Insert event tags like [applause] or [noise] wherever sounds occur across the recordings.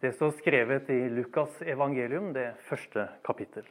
Det står skrevet i Lukas evangelium, det første kapittel.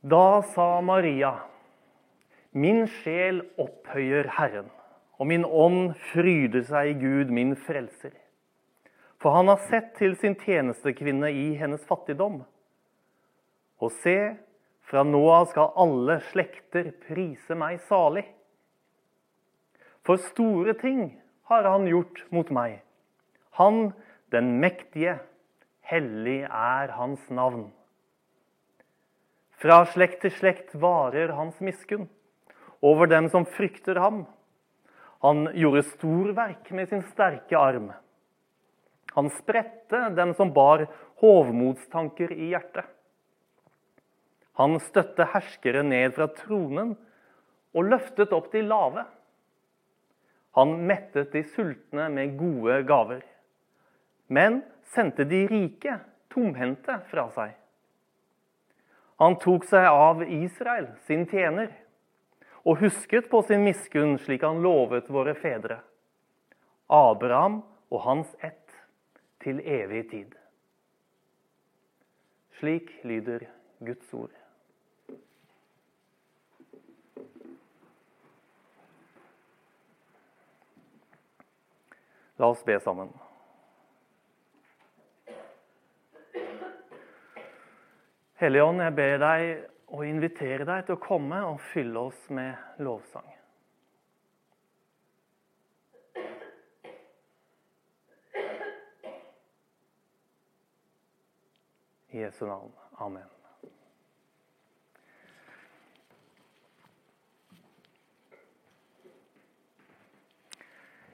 Da sa Maria, min sjel opphøyer Herren, og min ånd fryder seg i Gud, min frelser. For han har sett til sin tjenestekvinne i hennes fattigdom. Og se, fra nå av skal alle slekter prise meg salig. For store ting har han gjort mot meg. Han den mektige, hellig er hans navn. Fra slekt til slekt varer hans miskunn over dem som frykter ham. Han gjorde storverk med sin sterke arm. Han spredte dem som bar hovmodstanker i hjertet. Han støtte herskere ned fra tronen og løftet opp de lave. Han mettet de sultne med gode gaver, men sendte de rike tomhendte fra seg. Han tok seg av Israel, sin tjener, og husket på sin miskunn slik han lovet våre fedre. Abraham og hans ett til evig tid. Slik lyder Guds ord. La oss be sammen. Hellige Ånd, jeg ber deg å invitere deg til å komme og fylle oss med lovsang. I Jesu navn. Amen.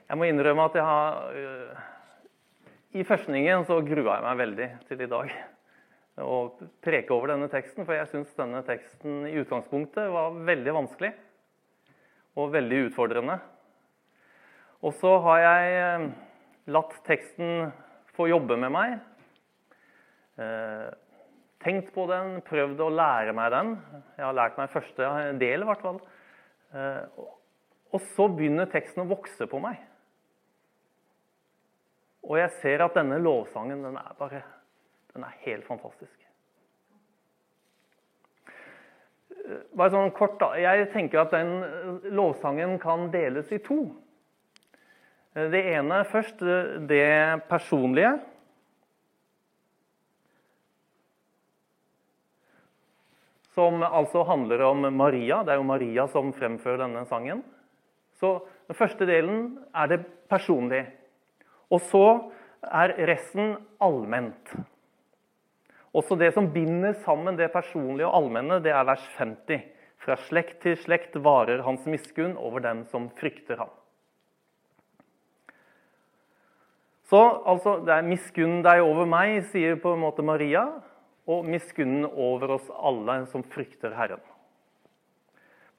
Jeg må innrømme at jeg har øh, I førstningen så grua jeg meg veldig til i dag å preke over denne teksten, for jeg syns denne teksten i utgangspunktet var veldig vanskelig og veldig utfordrende. Og så har jeg øh, latt teksten få jobbe med meg. Eh, tenkt på den, prøvd å lære meg den. Jeg har lært meg første del, i hvert fall. Og så begynner teksten å vokse på meg. Og jeg ser at denne lovsangen den er bare den er helt fantastisk. Bare sånn kort da, Jeg tenker at den lovsangen kan deles i to. Det ene først, det personlige. Som altså handler om Maria. Det er jo Maria som fremfører denne sangen. Så Den første delen er det personlige. Og så er resten allment. Også det som binder sammen det personlige og allmenne, det er vers 50. Fra slekt til slekt varer hans miskunn over dem som frykter ham. Så altså, det er miskunn deg over meg, sier på en måte Maria, og miskunnen over oss alle som frykter Herren.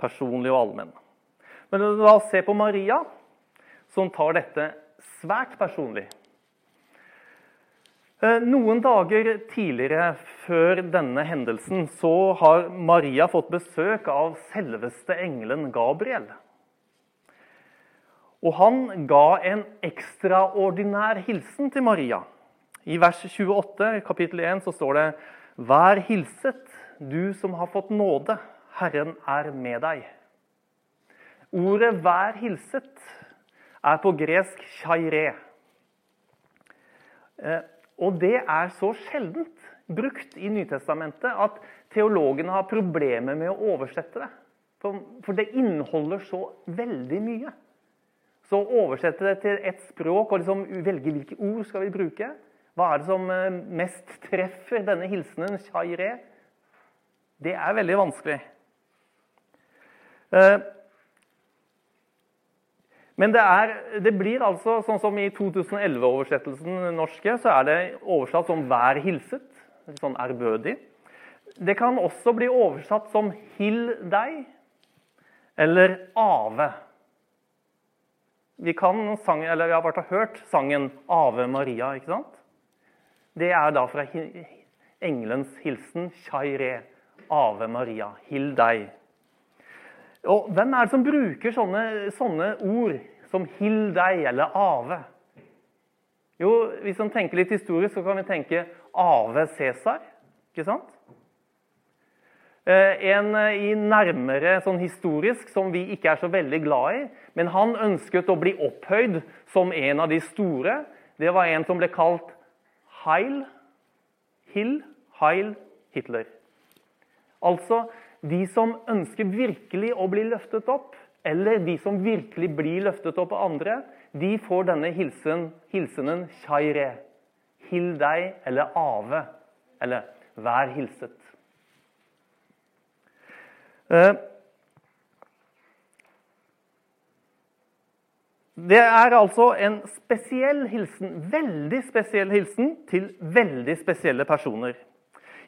Personlig og allmenn. Men la oss se på Maria, som tar dette svært personlig. Eh, noen dager tidligere før denne hendelsen så har Maria fått besøk av selveste engelen Gabriel. Og han ga en ekstraordinær hilsen til Maria. I vers 28 kapittel 1 så står det Vær hilset, du som har fått nåde. Herren er med deg. Ordet 'vær hilset' er på gresk 'chaire'. Eh, og det er så sjeldent brukt i Nytestamentet at teologene har problemer med å oversette det. For det inneholder så veldig mye. Så å oversette det til ett språk og liksom velge hvilke ord skal vi bruke Hva er det som eh, mest treffer denne hilsenen, chairé? Det er veldig vanskelig. Men det, er, det, blir altså, sånn som i 2011-oversettelsen norske, så er det oversatt som 'vær hilset'. Sånn ærbødig. Det kan også bli oversatt som 'hill deg' eller 'ave'. Vi, kan sang, eller vi har vært hørt sangen 'Ave Maria'. ikke sant? Det er da fra engelens hilsen 'Shaire'. Ave Maria. Hill deg. Og Hvem er det som bruker sånne, sånne ord som 'hill deg' eller 'ave'? Jo, hvis man tenker litt historisk, så kan vi tenke Ave Cæsar. Ikke sant? Eh, en i nærmere sånn historisk som vi ikke er så veldig glad i. Men han ønsket å bli opphøyd som en av de store. Det var en som ble kalt Heil. Hill. Heil Hitler. Altså de som ønsker virkelig å bli løftet opp, eller de som virkelig blir løftet opp av andre, de får denne hilsen, hilsenen Shaire. Hill deg, eller Ave. Eller vær hilset. Eh, det er altså en spesiell hilsen, veldig spesiell hilsen til veldig spesielle personer.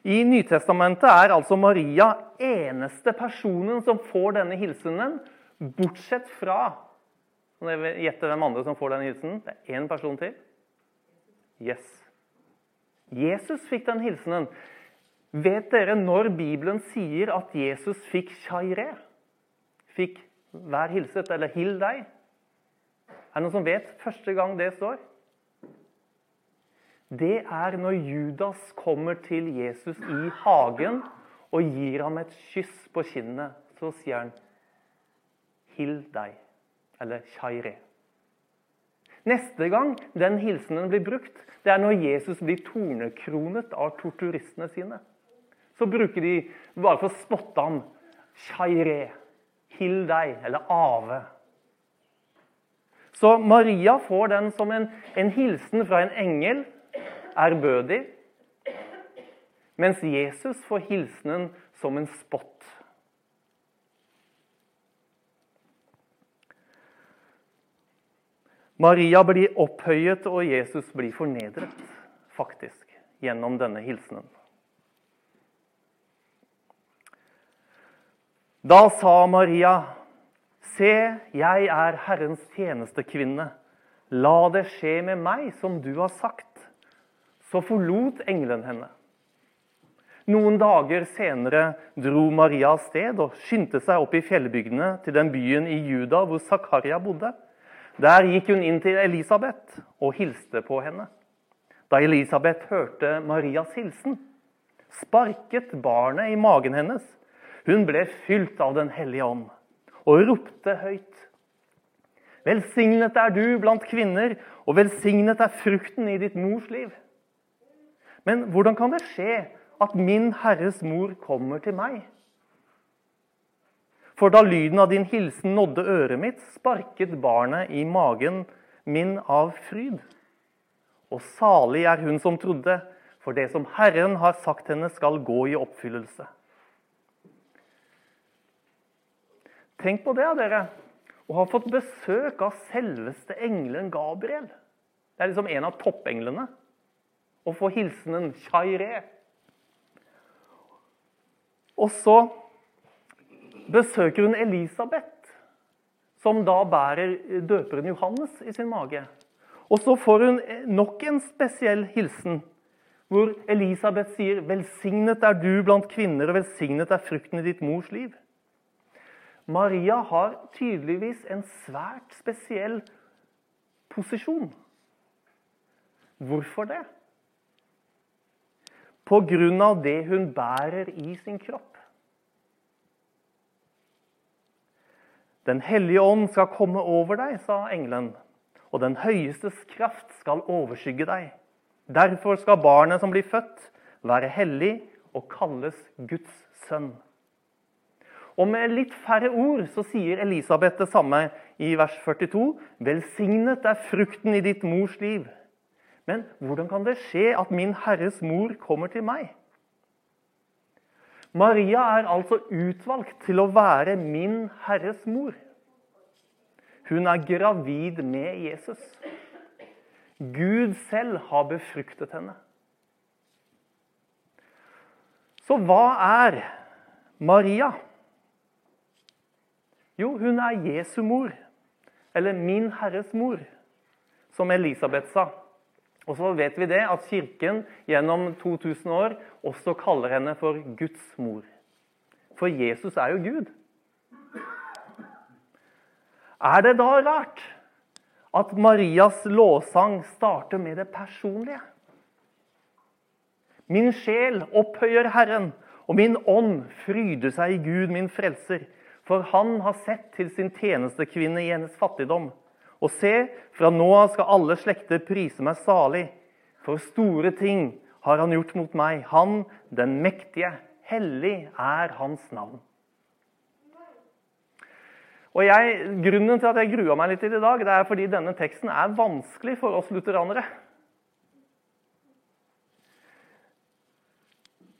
I Nytestamentet er altså Maria eneste personen som får denne hilsenen, bortsett fra gjette hvem andre som får denne hilsenen? Det er én person til. Yes. Jesus fikk den hilsenen. Vet dere når Bibelen sier at Jesus fikk shaire? Fikk 'vær hilset' eller 'hill deg'? Er det noen som vet første gang det står? Det er når Judas kommer til Jesus i hagen og gir ham et kyss på kinnet. Så sier han 'hill deg' eller 'shaire'. Neste gang den hilsenen blir brukt, det er når Jesus blir tornekronet av torturistene sine så bruker de bare for å spotte ham Shaire, hill deg, eller Ave. Så Maria får den som en, en hilsen fra en engel, ærbødig. Mens Jesus får hilsenen som en spott. Maria blir opphøyet, og Jesus blir fornedret, faktisk, gjennom denne hilsenen. Da sa Maria, 'Se, jeg er Herrens tjenestekvinne. La det skje med meg som du har sagt.' Så forlot engelen henne. Noen dager senere dro Maria av sted og skyndte seg opp i fjellbygdene til den byen i Juda hvor Zakaria bodde. Der gikk hun inn til Elisabeth og hilste på henne. Da Elisabeth hørte Marias hilsen, sparket barnet i magen hennes hun ble fylt av Den hellige ånd og ropte høyt. Velsignet er du blant kvinner, og velsignet er frukten i ditt mors liv. Men hvordan kan det skje at min Herres mor kommer til meg? For da lyden av din hilsen nådde øret mitt, sparket barnet i magen min av fryd. Og salig er hun som trodde, for det som Herren har sagt henne, skal gå i oppfyllelse. Tenk på det, dere. Å ha fått besøk av selveste engelen Gabriel. Det er liksom en av toppenglene. Å få hilsenen Chairé. Og så besøker hun Elisabeth, som da bærer døperen Johannes i sin mage. Og så får hun nok en spesiell hilsen, hvor Elisabeth sier 'Velsignet er du blant kvinner, og velsignet er frukten i ditt mors liv'. Maria har tydeligvis en svært spesiell posisjon. Hvorfor det? På grunn av det hun bærer i sin kropp. Den hellige ånd skal komme over deg, sa engelen, og den høyestes kraft skal overskygge deg. Derfor skal barnet som blir født, være hellig og kalles Guds sønn. Og med litt færre ord så sier Elisabeth det samme i vers 42. Velsignet er frukten i ditt mors liv. Men hvordan kan det skje at min Herres mor kommer til meg? Maria er altså utvalgt til å være min Herres mor. Hun er gravid med Jesus. Gud selv har befruktet henne. Så hva er Maria? Jo, hun er Jesu mor. Eller min Herres mor, som Elisabeth sa. Og så vet vi det at Kirken gjennom 2000 år også kaller henne for Guds mor. For Jesus er jo Gud. Er det da rart at Marias lovsang starter med det personlige. Min sjel opphøyer Herren, og min ånd fryder seg i Gud, min frelser. For han har sett til sin tjenestekvinne i hennes fattigdom. Og se, fra nå av skal alle slekter prise meg salig. For store ting har han gjort mot meg. Han, den mektige, hellig er hans navn. Og jeg, Grunnen til at jeg grua meg litt til i dag, det er fordi denne teksten er vanskelig for oss lutheranere.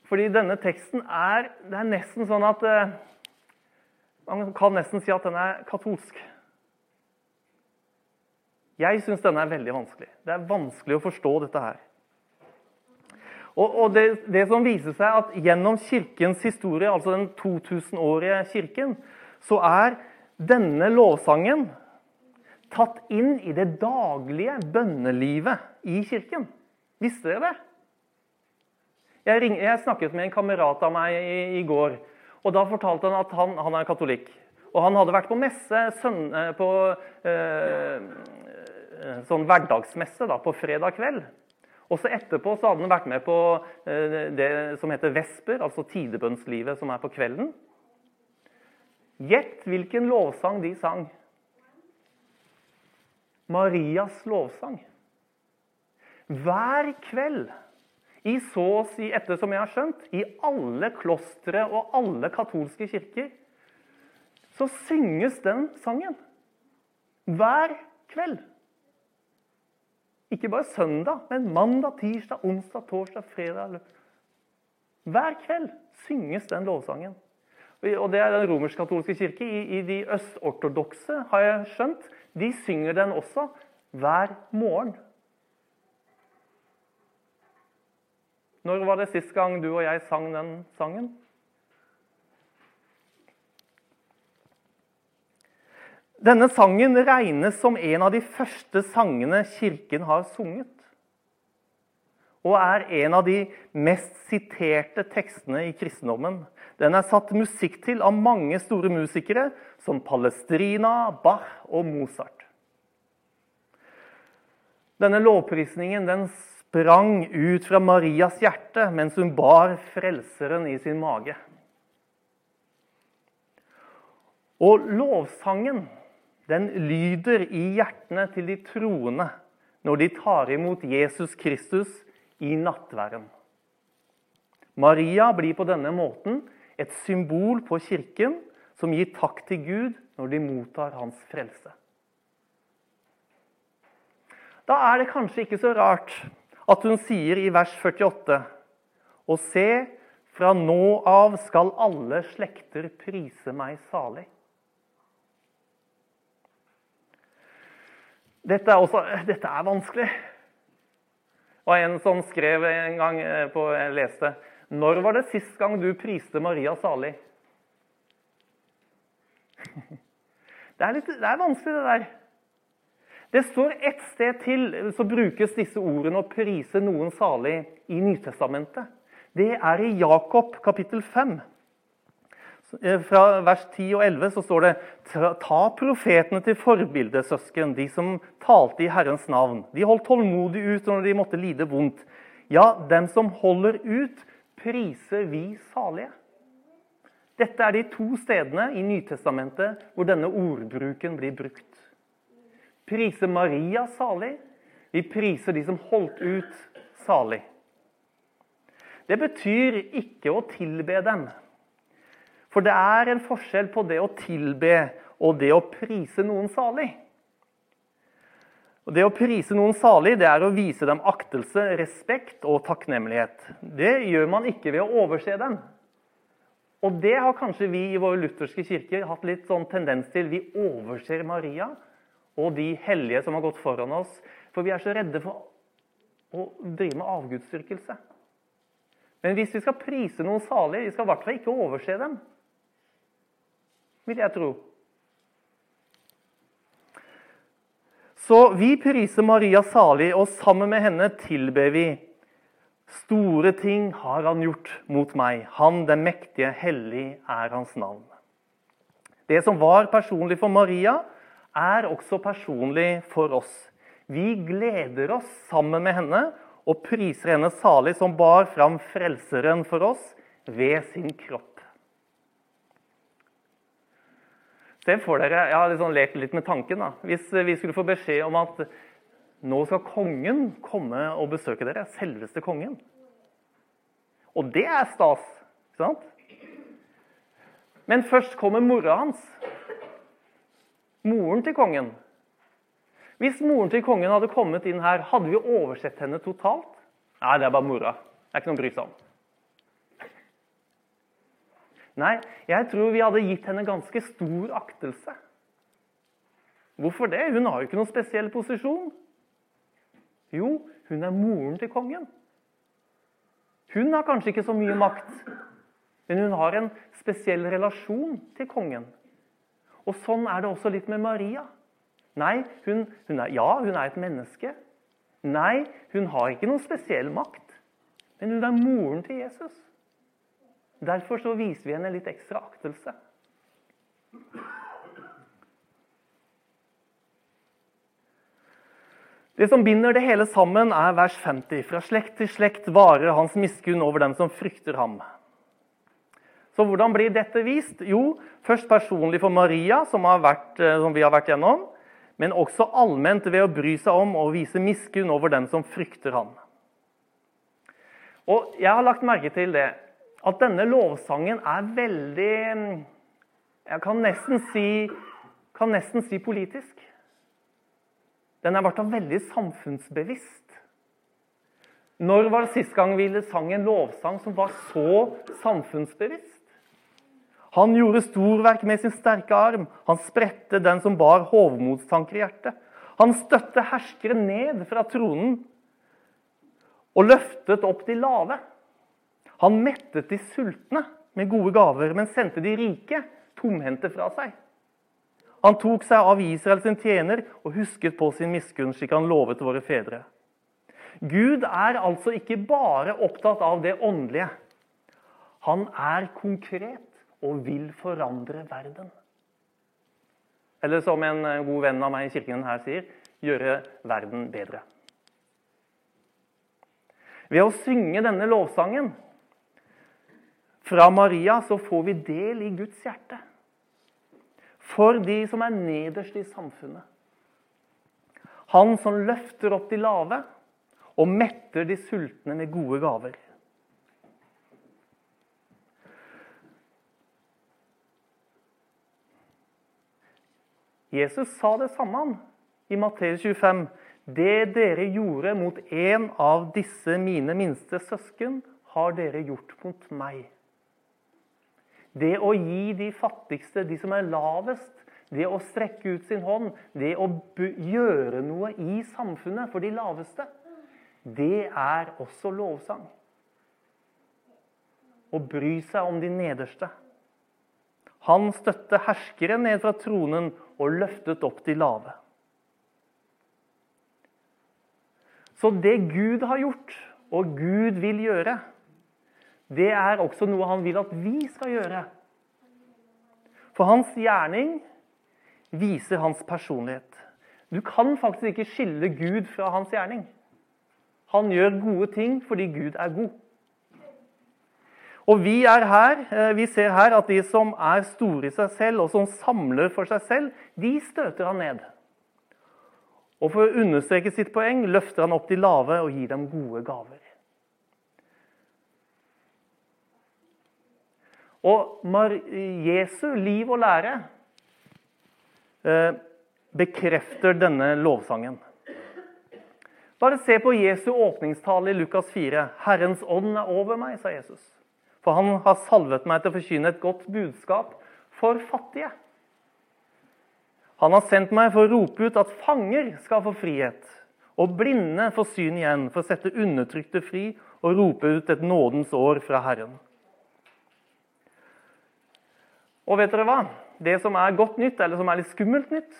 Fordi denne teksten er Det er nesten sånn at eh, Man kan nesten si at den er katolsk. Jeg syns denne er veldig vanskelig. Det er vanskelig å forstå dette her. Og, og det, det, som viser seg at Gjennom kirkens historie, altså den 2000-årige kirken, så er denne lovsangen tatt inn i det daglige bønnelivet i kirken. Visste dere det? Jeg, ring, jeg, snakket med en kamerat av meg i, i, går. og Da fortalte han at han, han, er katolikk. Og han hadde vært på messe sønn, eh, på eh, sånn hverdagsmesse da, på fredag kveld. Og så Etterpå så hadde han vært med på eh, det som heter vesper, altså tidebønnslivet som er på kvelden. Gjett hvilken lovsang de sang. Marias lovsang. Hver kveld i så å si, etter som jeg har skjønt, i alle klostre og alle katolske kirker, så synges den sangen. Hver kveld. Ikke bare søndag, men mandag, tirsdag, onsdag, torsdag, fredag. Hver kveld synges den lovsangen. Og Det er den romersk-katolske kirke. I, de østortodokse har jeg skjønt, de synger den også hver morgen. Når var det sist gang du og jeg sang den sangen? Denne sangen regnes som en av de første sangene Kirken har sunget. Og er en av de mest siterte tekstene i kristendommen. Den er satt musikk til av mange store musikere, som Palestrina, Bach og Mozart. Denne lovprisningen den sprang ut fra Marias hjerte mens hun bar Frelseren i sin mage. Og lovsangen den lyder i hjertene til de troende når de tar imot Jesus Kristus i nattværen. Maria blir på denne måten et symbol på Kirken som gir takk til Gud når de mottar hans frelse. Da er det kanskje ikke så rart at hun sier i vers 48.: Og se, fra nå av skal alle slekter prise meg salig. Dette er, også, dette er vanskelig. Og en som skrev en gang eh, på jeg leste Når var det sist gang du priste Maria salig? [laughs] Det er, litt, det er vanskelig, det der. Det står ett sted til så brukes disse ordene å prise noen salig i Nytestamentet. Det er i Jakob kapittel 5. Eh, fra vers 10 og 11 så står det Ta profetene til forbilde, søsken, de som talte i Herrens navn. De holdt tålmodig ut når de måtte lide vondt. Ja, dem som holder ut, priser vi salige. Dette er de to stedene i Nytestamentet hvor denne ordbruken blir brukt priser Maria salig. Vi priser de som holdt ut, salig. Det betyr ikke å tilbe dem. For det er en forskjell på det å tilbe og det å prise noen salig. Og Det å prise noen salig det er å vise dem aktelse, respekt og takknemlighet. Det gjør man ikke ved å overse dem. Og det har kanskje vi i våre lutherske kirker hatt litt sånn tendens til. Vi overser Maria og de hellige som har gått foran oss. For vi er så redde for å drive med avgudsdyrkelse. Men hvis vi skal prise noen salig, vi skal i hvert fall ikke overse dem. Vil jeg tro. Så vi priser Maria salig, og sammen med henne tilber vi. Store ting har han gjort mot meg. Han den mektige, hellig er hans navn. Det som var personlig for Maria, er også personlig for oss. Vi gleder oss sammen med henne og priser henne salig som bar fram Frelseren for oss ved sin kropp. Se for dere, Jeg har liksom lekt litt med tanken. da. Hvis vi skulle få beskjed om at nå skal kongen komme og besøke dere. Selveste kongen. Og det er stas. ikke sant? Men først kommer mora hans. Moren til kongen. Hvis moren til kongen hadde kommet inn her, hadde vi oversett henne totalt? Nei, det er bare mora. Det er ikke noe å bry seg om. Nei, jeg tror vi hadde gitt henne ganske stor aktelse. Hvorfor det? Hun har jo ikke noen spesiell posisjon. Jo, hun er moren til kongen. Hun har kanskje ikke så mye makt, men hun har en spesiell relasjon til kongen. Og sånn er det også litt med Maria. Nei, hun, hun er, ja, hun er et menneske. Nei, hun har ikke noen spesiell makt, men hun er moren til Jesus. Derfor så viser vi henne litt ekstra aktelse. Det som binder det hele sammen, er vers 50. Fra slekt til slekt varer hans miskunn over dem som frykter ham. Så hvordan blir dette vist? Jo, først personlig for Maria, som, vært, eh, som vi har vært gjennom. Men også allment ved å bry seg om og vise miskunn over dem som frykter ham. Og Jeg har lagt merke til det at denne lovsangen er veldig Jeg kan nesten si, kan nesten si politisk. Den er i veldig samfunnsbevisst. Når var det sist gang vi sang en lovsang som var så samfunnsbevisst? Han gjorde storverk med sin sterke arm. Han spredte den som bar hovmodstanker i hjertet. Han støtte herskere ned fra tronen og løftet opp de lave. Han mettet de sultne med gode gaver, men sendte de rike tomhendte fra seg. Han tok seg av Israel sin tjener og husket på sin miskunn, slik han lovet våre fedre. Gud er altså ikke bare opptatt av det åndelige. Han er konkret og vil forandre verden. Eller som en god venn av meg i kirken her sier gjøre verden bedre. Ved å synge denne lovsangen fra Maria så får vi del i Guds hjerte. For de som er nederst i samfunnet. Han som løfter opp de lave og metter de sultne med gode gaver. Jesus sa det samme i Matteus 25. Det dere gjorde mot en av disse mine minste søsken, har dere gjort mot meg. Det å gi de fattigste, de som er lavest, det å strekke ut sin hånd, det å gjøre noe i samfunnet for de laveste, det er også lovsang. Å bry seg om de nederste. Han støtte herskere ned fra tronen og løftet opp de lave. Så det Gud har gjort, og Gud vil gjøre, det er også noe han vil at vi skal gjøre. For hans gjerning viser hans personlighet. Du kan faktisk ikke skille Gud fra hans gjerning. Han gjør gode ting fordi Gud er god. Og vi er her, eh, vi ser her at de som er store i seg selv, og som samler for seg selv, de støter han ned. Og For å understreke sitt poeng løfter han opp de lave og gir dem gode gaver. Og Jesu liv og lære eh, bekrefter denne lovsangen. Bare se på Jesu åpningstale i Lukas 4. 'Herrens ånd er over meg', sa Jesus. For han har salvet meg til å forkynne et godt budskap for fattige. Han har sendt meg for å rope ut at fanger skal få frihet, og blinde få syn igjen, for å sette undertrykte fri og rope ut et nådens år fra Herren. Og vet dere hva? Det som er godt nytt, eller som er litt skummelt nytt,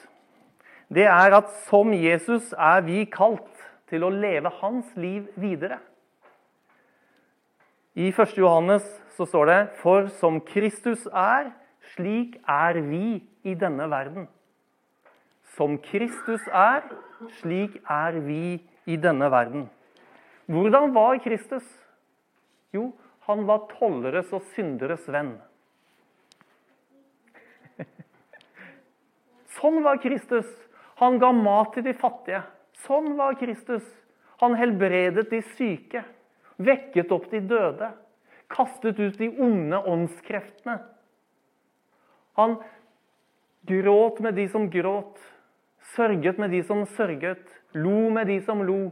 det er at som Jesus er vi kalt til å leve hans liv videre. I 1. Johannes så står det For som Kristus er, slik er vi i denne verden. Som Kristus er, slik er vi i denne verden. Hvordan var Kristus? Jo, han var tolleres og synderes venn. Sånn var Kristus. Han ga mat til de fattige. Sånn var Kristus. Han helbredet de syke, vekket opp de døde, kastet ut de onde åndskreftene. Han gråt med de som gråt, sørget med de som sørget, lo med de som lo.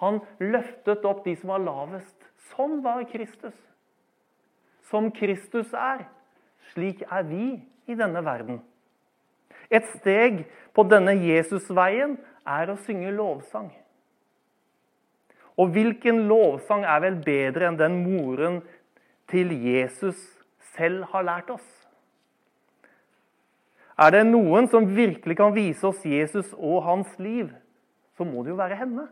Han løftet opp de som var lavest. Sånn var Kristus. Som Kristus er, slik er vi i denne verden. Et steg på denne Jesusveien er å synge lovsang. Og hvilken lovsang er vel bedre enn den moren til Jesus selv har lært oss? Er det noen som virkelig kan vise oss Jesus og hans liv, så må det jo være henne.